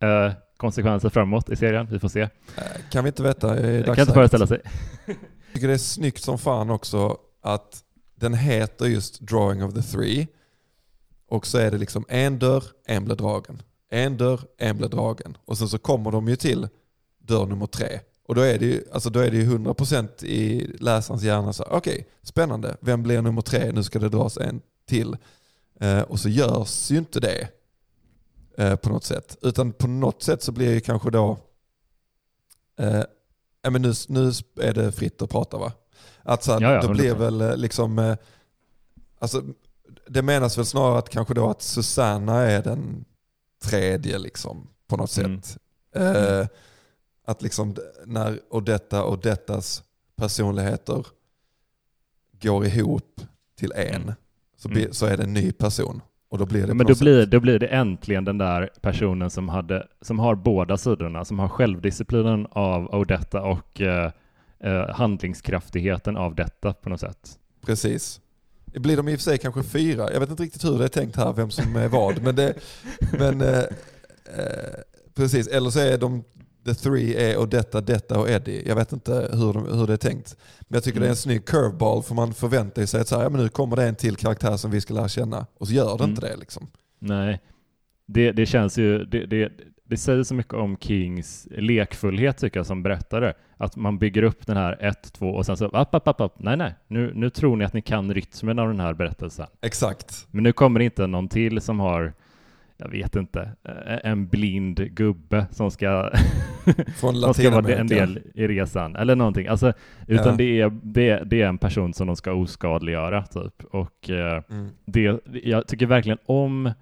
eh, konsekvenser framåt i serien. Vi får se. Kan vi inte veta i dagsläget. Kan inte föreställa sig. Jag tycker det är snyggt som fan också att den heter just Drawing of the Three. Och så är det liksom en dörr, en blir dragen. En dörr, en blir dragen. Och sen så kommer de ju till dörr nummer tre. Och då är det ju, alltså då är det ju 100% i läsarens hjärna så okej, okay, spännande, vem blir nummer tre? Nu ska det dras en till. Eh, och så görs ju inte det eh, på något sätt. Utan på något sätt så blir ju kanske då eh, ja, men nu, nu är det fritt att prata va? Att så, ja, ja, då blir väl eh, liksom, eh, alltså, det menas väl snarare att kanske då att Susanna är den tredje liksom på något mm. sätt. Eh, mm. Att liksom när Odetta och Dettas personligheter går ihop till en mm. så, mm. så är det en ny person. Och då blir det Men då blir, då blir det äntligen den där personen som, hade, som har båda sidorna, som har självdisciplinen av Odetta och eh, eh, handlingskraftigheten av detta på något sätt. Precis. Det blir de i och för sig kanske fyra. Jag vet inte riktigt hur det är tänkt här, vem som är vad. men det, men, eh, eh, precis, eller så är de the three är och detta, detta och Eddie. Jag vet inte hur, de, hur det är tänkt. Men jag tycker mm. det är en snygg curveball för man förväntar sig att så här, ja, men nu kommer det en till karaktär som vi ska lära känna. Och så gör det mm. inte det liksom. Nej, det, det känns ju, det, det, det säger så mycket om Kings lekfullhet tycker jag som berättare. Att man bygger upp den här ett, två och sen så, app, app, app, app. nej, nej, nu, nu tror ni att ni kan rytmen av den här berättelsen. Exakt. Men nu kommer det inte någon till som har jag vet inte, en blind gubbe som ska, som ska vara en del i resan, eller någonting. Alltså, utan ja. det, är, det, det, är en person som de ska oskadliggöra, typ. Och mm. det, jag tycker verkligen om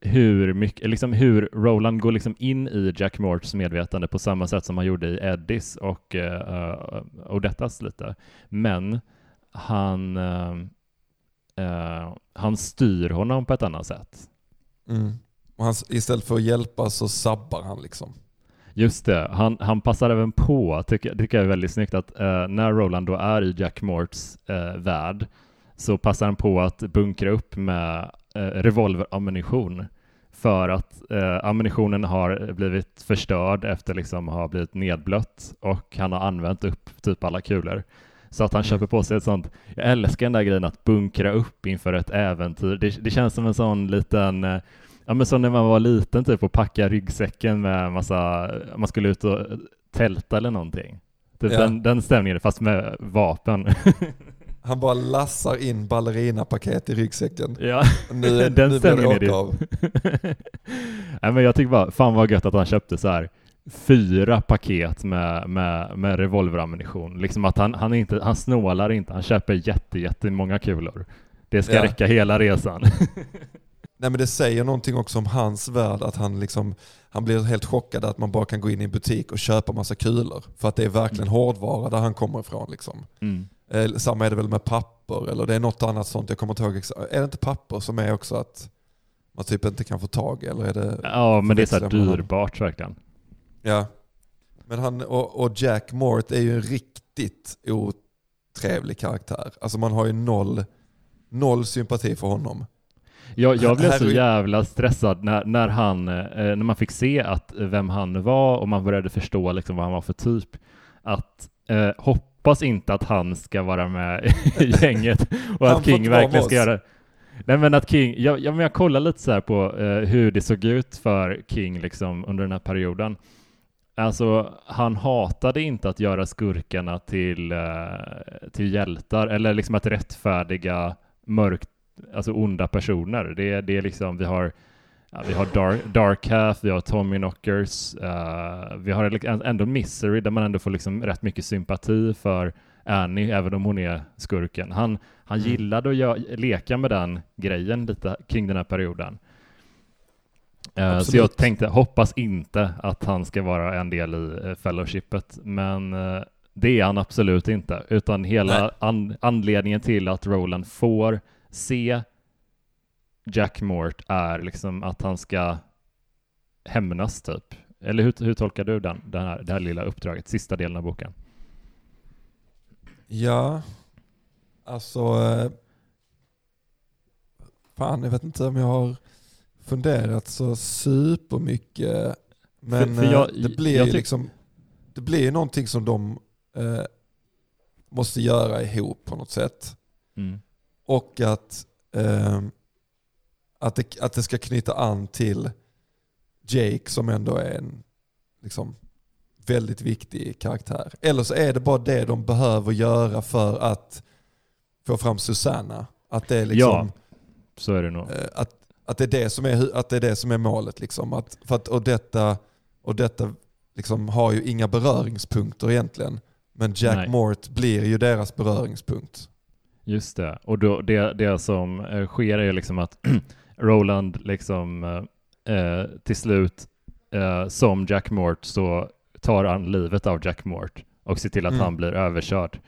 hur mycket, liksom hur Roland går liksom in i Jack Morts medvetande på samma sätt som han gjorde i Eddies och uh, Odettas lite. Men han, uh, han styr honom på ett annat sätt. Mm. Och han, istället för att hjälpa så sabbar han liksom. Just det, han, han passar även på, tycker, tycker jag är väldigt snyggt, att eh, när Roland då är i Jack Morts eh, värld så passar han på att bunkra upp med eh, revolverammunition för att eh, ammunitionen har blivit förstörd efter liksom ha blivit nedblött och han har använt upp typ alla kulor. Så att han mm. köper på sig ett sånt, jag älskar den där grejen att bunkra upp inför ett äventyr. Det, det känns som en sån liten, eh, ja men som när man var liten typ och packa ryggsäcken med massa, man skulle ut och tälta eller någonting. Typ ja. den, den stämningen fast med vapen. Han bara lassar in ballerinapaket i ryggsäcken. Ja, nu, den nu stämningen är det av. Nej, men Jag tycker bara, fan vad gött att han köpte så här fyra paket med, med, med revolverammunition. Liksom att han, han, inte, han snålar inte, han köper jätte, jättemånga kulor. Det ska ja. räcka hela resan. Nej men det säger någonting också om hans värld, att han liksom, han blir helt chockad att man bara kan gå in i en butik och köpa massa kulor. För att det är verkligen mm. hårdvara där han kommer ifrån liksom. Mm. Eh, samma är det väl med papper eller det är något annat sånt. Jag kommer inte ihåg. Är det inte papper som är också att man typ inte kan få tag eller är det? Ja, men det är så dyrbart verkligen. Ja. Men han och, och Jack Mort är ju en riktigt otrevlig karaktär. Alltså man har ju noll, noll sympati för honom. Jag, jag blev så jävla stressad när, när, han, eh, när man fick se att vem han var och man började förstå liksom vad han var för typ. Att eh, hopp hoppas inte att han ska vara med i gänget och att King verkligen ska göra Nej men att King, jag, jag, jag kollar lite så på uh, hur det såg ut för King liksom under den här perioden. Alltså, han hatade inte att göra skurkarna till, uh, till hjältar eller liksom att rättfärdiga mörkt, alltså onda personer. Det, det är liksom, vi har vi har Dark, Dark Half, vi har Tommy Knockers, uh, vi har ändå Misery där man ändå får liksom rätt mycket sympati för Annie, även om hon är skurken. Han, han mm. gillade att gör, leka med den grejen lite kring den här perioden. Uh, så jag tänkte, hoppas inte att han ska vara en del i uh, fellowshipet, men uh, det är han absolut inte, utan hela an anledningen till att Roland får se Jack Mort är liksom att han ska hämnas typ. Eller hur, hur tolkar du den, den här, det här lilla uppdraget, sista delen av boken? Ja, alltså... Eh, fan, jag vet inte om jag har funderat så supermycket. Men för, för jag, eh, det blir ju liksom... Det blir någonting som de eh, måste göra ihop på något sätt. Mm. Och att eh, att det, att det ska knyta an till Jake som ändå är en liksom, väldigt viktig karaktär. Eller så är det bara det de behöver göra för att få fram Susanna. Att det är liksom... Ja, så är det nog. Eh, att, att, det, är det, som är, att det är det som är målet. Liksom. Att, för att, och detta, och detta liksom har ju inga beröringspunkter egentligen. Men Jack Nej. Mort blir ju deras beröringspunkt. Just det, och då, det, det som eh, sker är liksom att Roland liksom eh, eh, till slut eh, som Jack Mort så tar han livet av Jack Mort och ser till att mm. han blir överkörd.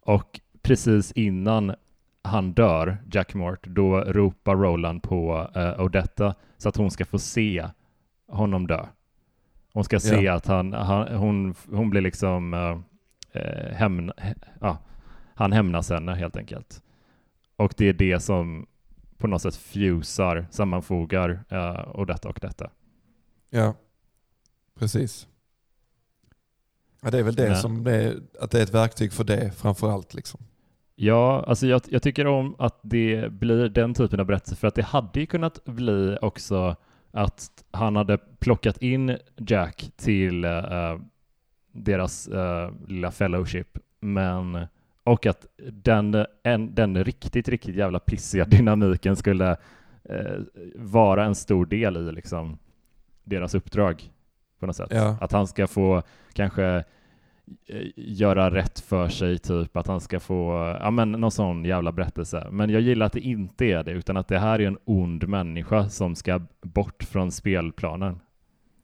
Och precis innan han dör, Jack Mort, då ropar Roland på eh, Odetta så att hon ska få se honom dö. Hon ska se ja. att han, han, hon, hon blir liksom eh, eh hämna, ja, han hämnas henne helt enkelt. Och det är det som på något sätt fusar, sammanfogar uh, och detta och detta. Ja, precis. Ja, det är väl det Men, som det är, att det är ett verktyg för det framför allt. Liksom. Ja, alltså jag, jag, tycker om att det blir den typen av berättelse för att det hade ju kunnat bli också att han hade plockat in Jack till uh, deras uh, lilla fellowship men och att den, en, den riktigt, riktigt jävla pissiga dynamiken skulle eh, vara en stor del i liksom deras uppdrag på något sätt. Ja. Att han ska få kanske göra rätt för sig, typ att han ska få, ja men någon sån jävla berättelse. Men jag gillar att det inte är det, utan att det här är en ond människa som ska bort från spelplanen.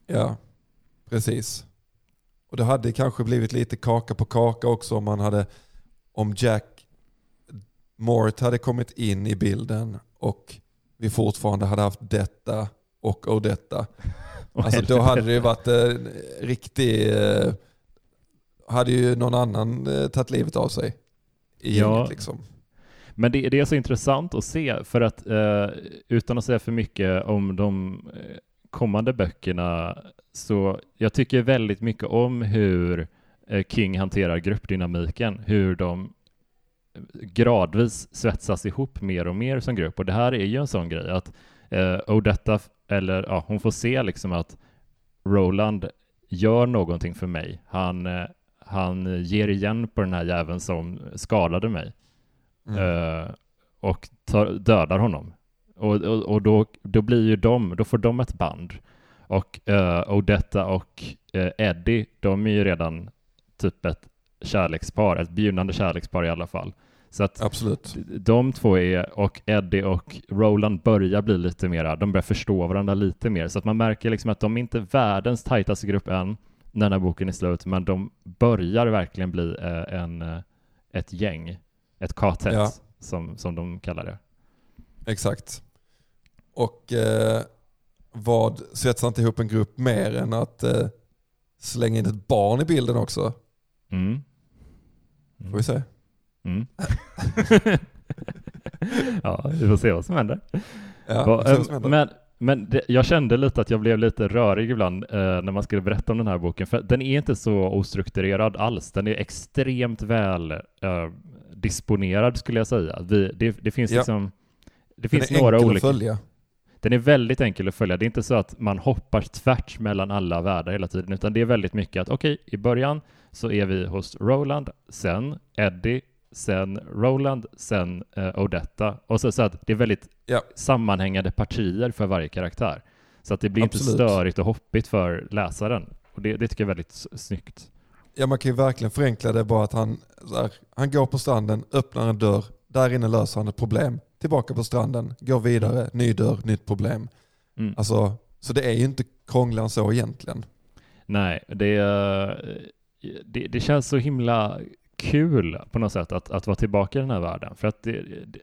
Ja, precis. Och det hade kanske blivit lite kaka på kaka också om man hade, om Jack Mort hade kommit in i bilden och vi fortfarande hade haft detta och Odetta. Alltså då hade det ju varit en riktig, eh, hade ju någon annan eh, tagit livet av sig i Ja. gänget liksom. Men det, det är så intressant att se, för att eh, utan att säga för mycket om de eh, kommande böckerna, så jag tycker väldigt mycket om hur eh, King hanterar gruppdynamiken, hur de gradvis svetsas ihop mer och mer som grupp. Och det här är ju en sån grej att eh, Odetta, eller ja, hon får se liksom att Roland gör någonting för mig. Han, eh, han ger igen på den här jäveln som skadade mig Mm. eh, och tar, dödar honom. Och, och, och då, då blir ju de, då får de ett band. Och eh, Odetta och eh, Eddie, de är ju redan typ ett kärlekspar, ett begynnande kärlekspar i alla fall. Så att Absolut. de två är, och Eddie och Roland börjar bli lite mera, de börjar förstå varandra lite mer. Så att man märker liksom att de är inte världens tajtaste grupp än, när den här boken är slut, men de börjar verkligen bli eh, en, eh, ett gäng, ett katet, Ja. som, som de kallar det. Exakt. Och eh, vad svetsar inte ihop en grupp mer än att eh, slänga in ett barn i bilden också? Mm. Får vi se. Mm. ja, vi får se vad som händer. Ja, Va- vad som händer. men men det, jag kände lite att jag blev lite rörig ibland eh, när man skulle berätta om den här boken, för den är inte så ostrukturerad alls. Den är extremt väl eh, disponerad skulle jag säga. Vi, det, det finns Ja. liksom det Den finns är några enkel olika. att följa. Den är väldigt enkel att följa. Det är inte så att man hoppar tvärt mellan alla världar hela tiden, utan det är väldigt mycket att okej, i början så är vi hos Roland, sen Eddie, sen Roland, sen eh, Odetta. Och så, så att det är väldigt Ja. sammanhängande partier för varje karaktär. Så att det blir Absolut. inte störigt och hoppigt för läsaren. Och det, det tycker jag är väldigt snyggt. Ja, man kan ju verkligen förenkla det bara att han, här, han går på stranden, öppnar en dörr, där inne löser han ett problem. Tillbaka på stranden, går vidare, ny dörr, nytt problem. Mm. Alltså, så det är ju inte krångligare så egentligen. Nej, det, är- det, det känns så himla kul på något sätt att, att vara tillbaka i den här världen. För att det, det,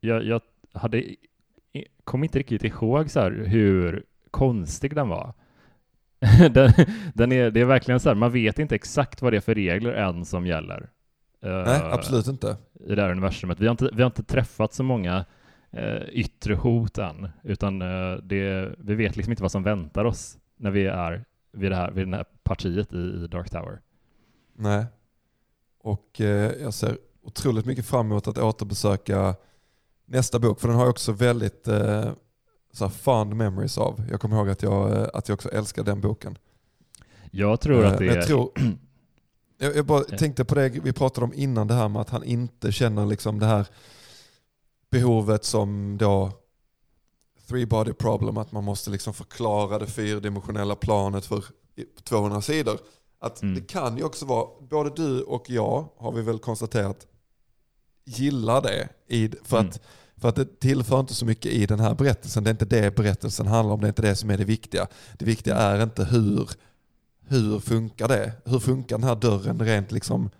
jag, jag hade, kom inte riktigt ihåg så hur konstig den var. den, den är, det är verkligen så här, man vet inte exakt vad det är för regler än som gäller. eh, Nej, absolut inte. I det här universumet. Vi har inte, vi har inte träffat så många eh, yttre hot än, utan eh, det, vi vet liksom inte vad som väntar oss när vi är vid det här, vid det här partiet i, i Dark Tower. Nej. Och eh, jag ser otroligt mycket fram emot att återbesöka nästa bok, för den har jag också väldigt eh, så fond memories av. Jag kommer ihåg att jag, eh, att jag också älskar den boken. Jag tror att Eh, det är... jag, tror, jag, jag bara tänkte på det vi pratade om innan, det här med att han inte känner liksom det här behovet som då three body problem, att man måste liksom förklara det fyrdimensionella planet för i- 200 sidor. Att Mm. det kan ju också vara, både du och jag har vi väl konstaterat, gillar det. I, för, Mm. att, för att det tillför inte så mycket i den här berättelsen. Det är inte det berättelsen handlar om, det är inte det som är det viktiga. Det viktiga är inte hur, hur funkar det? Hur funkar den här dörren rent liksom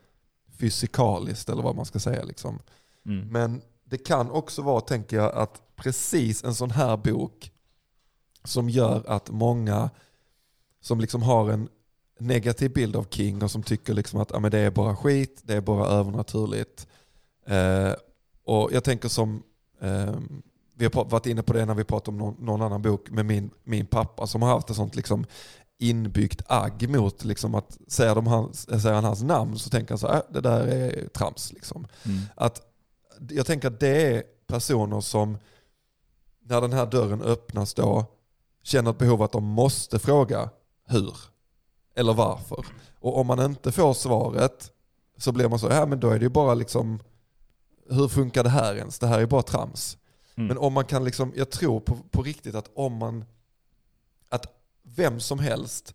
fysikaliskt eller vad man ska säga. Liksom. Mm. Men det kan också vara, tänker jag, att precis en sån här bok som gör att många som liksom har en negativ bild av King och som tycker liksom att ah, men det är bara skit, det är bara övernaturligt. Eh, och jag tänker som, eh, vi har varit inne på det när vi pratade om någon, någon annan bok med min, min pappa som har haft ett sånt liksom inbyggt agg mot liksom att säger, de hans, säger han hans namn så tänker han så här, äh, det där är trams. Liksom. Mm. Att, jag tänker att det är personer som när den här dörren öppnas då känner ett behov att de måste fråga hur eller varför. Och om man inte får svaret så blir man så, ja men då är det ju bara liksom, hur funkar det här ens? Det här är bara trams. Mm. Men om man kan liksom, jag tror på, på riktigt att om man, att vem som helst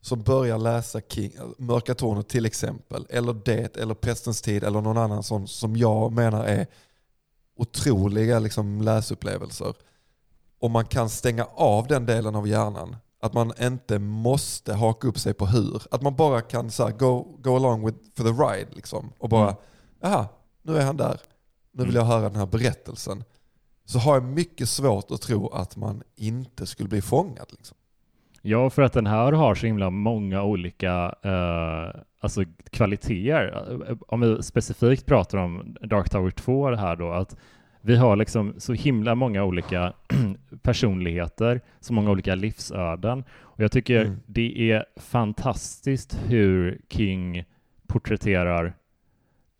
som börjar läsa King, Mörka Tornet till exempel, eller Det, eller Prästens tid, eller någon annan sån som jag menar är otroliga liksom, läsupplevelser. Om man kan stänga av den delen av hjärnan, att man inte måste haka upp sig på hur. Att man bara kan så här, go, go along with, for the ride. Liksom, och bara, mm. aha, nu är han där. Nu vill mm. jag höra den här berättelsen. Så har jag mycket svårt att tro att man inte skulle bli fångad. Liksom. Ja, för att den här har så himla många olika uh, alltså kvaliteter. Om vi specifikt pratar om Dark Tower 2 här då, att vi har liksom så himla många olika personligheter, så många olika livsöden. Och jag tycker mm. det är fantastiskt hur King porträtterar,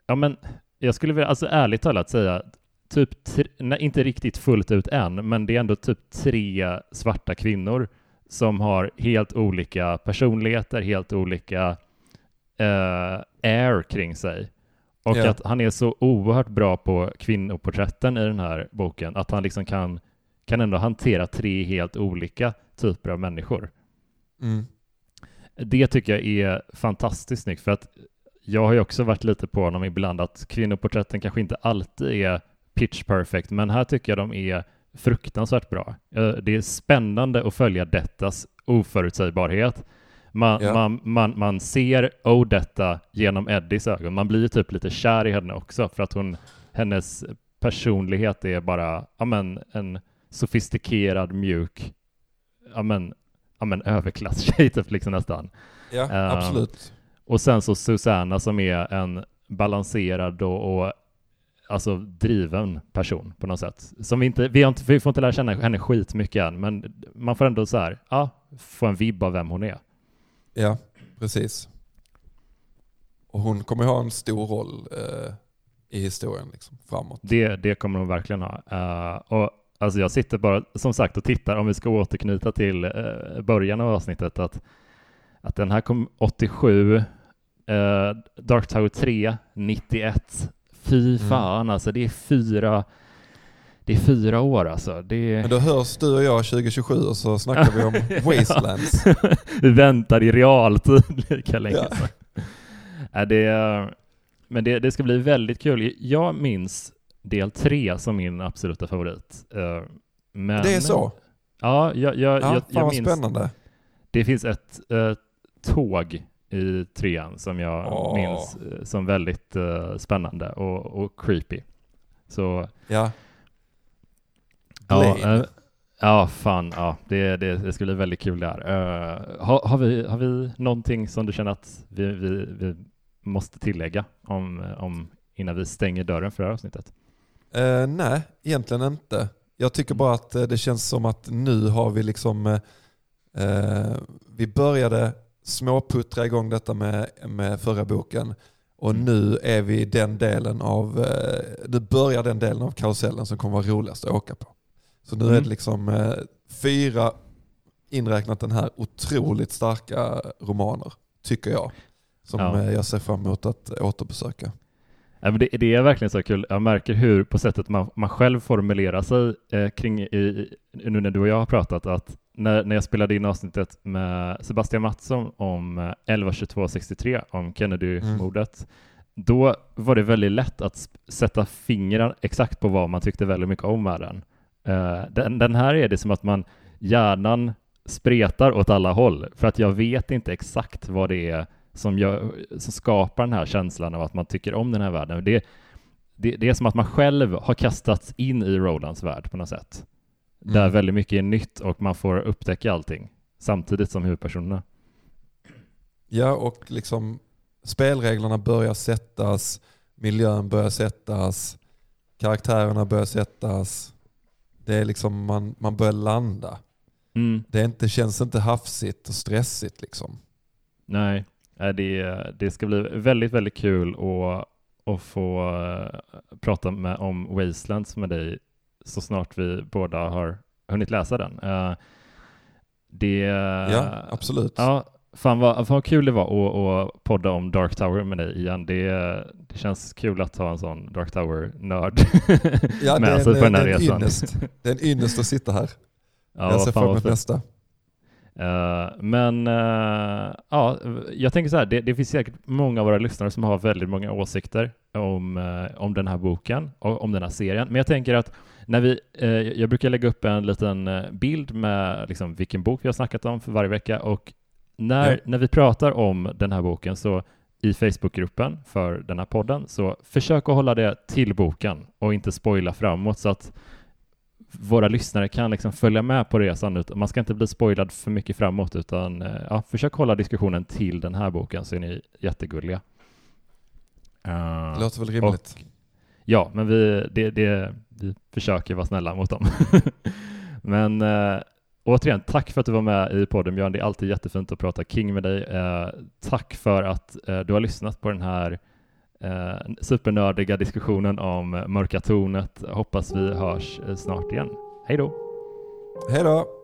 ja men jag skulle vilja, alltså ärligt talat säga, typ, nej, inte riktigt fullt ut än, men det är ändå typ tre svarta kvinnor som har helt olika personligheter, helt olika uh, air kring sig. Och yeah. att han är så oerhört bra på kvinnoporträtten i den här boken, att han liksom kan, kan ändå hantera tre helt olika typer av människor. Mm. Det tycker jag är fantastiskt snyggt, för att jag har ju också varit lite på honom ibland, att kvinnoporträtten kanske inte alltid är pitch perfect, men här tycker jag de är fruktansvärt bra. Det är spännande att följa Dettas oförutsägbarhet. Man, ja. man, man, man ser Odetta genom Eddies ögon. Man blir typ lite kär i henne också för att hon, hennes personlighet är bara ja, men, en sofistikerad, mjuk, ja, men, ja, men, överklasstjej typ liksom nästan. Ja, uh, absolut. Och sen så Susanna som är en balanserad och, och alltså driven person på något sätt. Som vi inte, vi, inte, vi får inte lära känna henne skitmycket än, men man får ändå så här, ja, få en vibb av vem hon är. Ja, precis. Och hon kommer ha en stor roll eh, i historien liksom, framåt. Det, det kommer hon verkligen ha. Uh, och alltså jag sitter bara som sagt och tittar, om vi ska återknyta till uh, början av avsnittet, att, att den här kom 87, uh, eh, Dark Tower 3 91, Fy mm. fan mm. alltså, det är fyra det är fyra år alltså. Det Men då hörs du och jag 2027 och så snackar vi om Wastelands. vi väntar i realtid lika länge. Ja. Äh, det, men det, det, ska bli väldigt kul. Jag minns del tre som min absoluta favorit. Eh, men, det är så? Ja, jag, jag, ja, jag, jag minns. spännande. Det finns ett uh, tåg i trean som jag oh. minns eh, som väldigt uh, spännande och, och, creepy. Så ja. Ja, uh, ja fan, ja, det, det, det skulle bli väldigt kul där. Uh, har, har, vi, har vi någonting som du känner att vi, vi, vi måste tillägga om, om innan vi stänger dörren för det här avsnittet? Uh, nej, egentligen inte. Jag tycker bara att det känns som att nu har vi liksom, vi började småputtra igång detta med, med förra boken. Och mm. nu är vi den delen av, eh, nu börjar den delen av karusellen som kommer vara roligast att åka på. Så nu mm. är det liksom eh, fyra, inräknat den här, otroligt starka romaner, tycker jag. Som ja. Eh, jag ser fram emot att återbesöka. Ja, men det, det, är verkligen så kul. Jag märker hur på sättet man, man själv formulerar sig eh, kring, i, nu när du och jag har pratat, att när, när jag spelade in avsnittet med Sebastian Mattsson om 112263, eh, om Kennedy-mordet, mm. då var det väldigt lätt att sätta fingrar exakt på vad man tyckte väldigt mycket om med den. Uh, den, den här är det som att man hjärnan spretar åt alla håll, för att jag vet inte exakt vad det är som, gör, som skapar den här känslan av att man tycker om den här världen. Det, det, det är som att man själv har kastats in i Rolands värld på något sätt. Mm. Där väldigt mycket är nytt och man får upptäcka allting samtidigt som huvudpersonerna. Ja, och liksom spelreglerna börjar sättas, miljön börjar sättas, karaktärerna börjar sättas. Det är liksom, man, man börjar landa. Mm. Det inte, känns inte hafsigt och stressigt liksom. Nej, det, det ska bli väldigt, väldigt kul att, att få eh, prata med, om Wastelands med dig så snart vi båda har hunnit läsa den. Uh, det, ja, absolut. Ja, Fan vad, fan vad kul det var att, att podda om Dark Tower med dig igen. Det, det känns kul att ha en sån Dark Tower-nörd ja, med sig på den här resan. Ynnest. Det är en ynnest att sitta här. Ja, jag ser fram emot nästa. Uh, men uh, ja, jag tänker så här, det, det, finns säkert många av våra lyssnare som har väldigt många åsikter om, uh, om den här boken och om den här serien. Men jag tänker att när vi, jag brukar lägga upp en liten bild med liksom, vilken bok vi har snackat om för varje vecka och när, ja. när vi pratar om den här boken så i Facebookgruppen för den här podden, så försök att hålla det till boken och inte spoila framåt så att våra lyssnare kan liksom följa med på resan. Man ska inte bli spoilad för mycket framåt, utan eh, ja, försök hålla diskussionen till den här boken så är ni jättegulliga. Uh, det låter väl rimligt? Och, ja, men vi, det, det, vi försöker vara snälla mot dem. men uh, återigen, tack för att du var med i podden Björn. Det är alltid jättefint att prata King med dig. Eh, tack för att eh, du har lyssnat på den här eh, supernördiga diskussionen om Mörka tornet. Hoppas vi hörs eh, snart igen. Hej då! Hej då!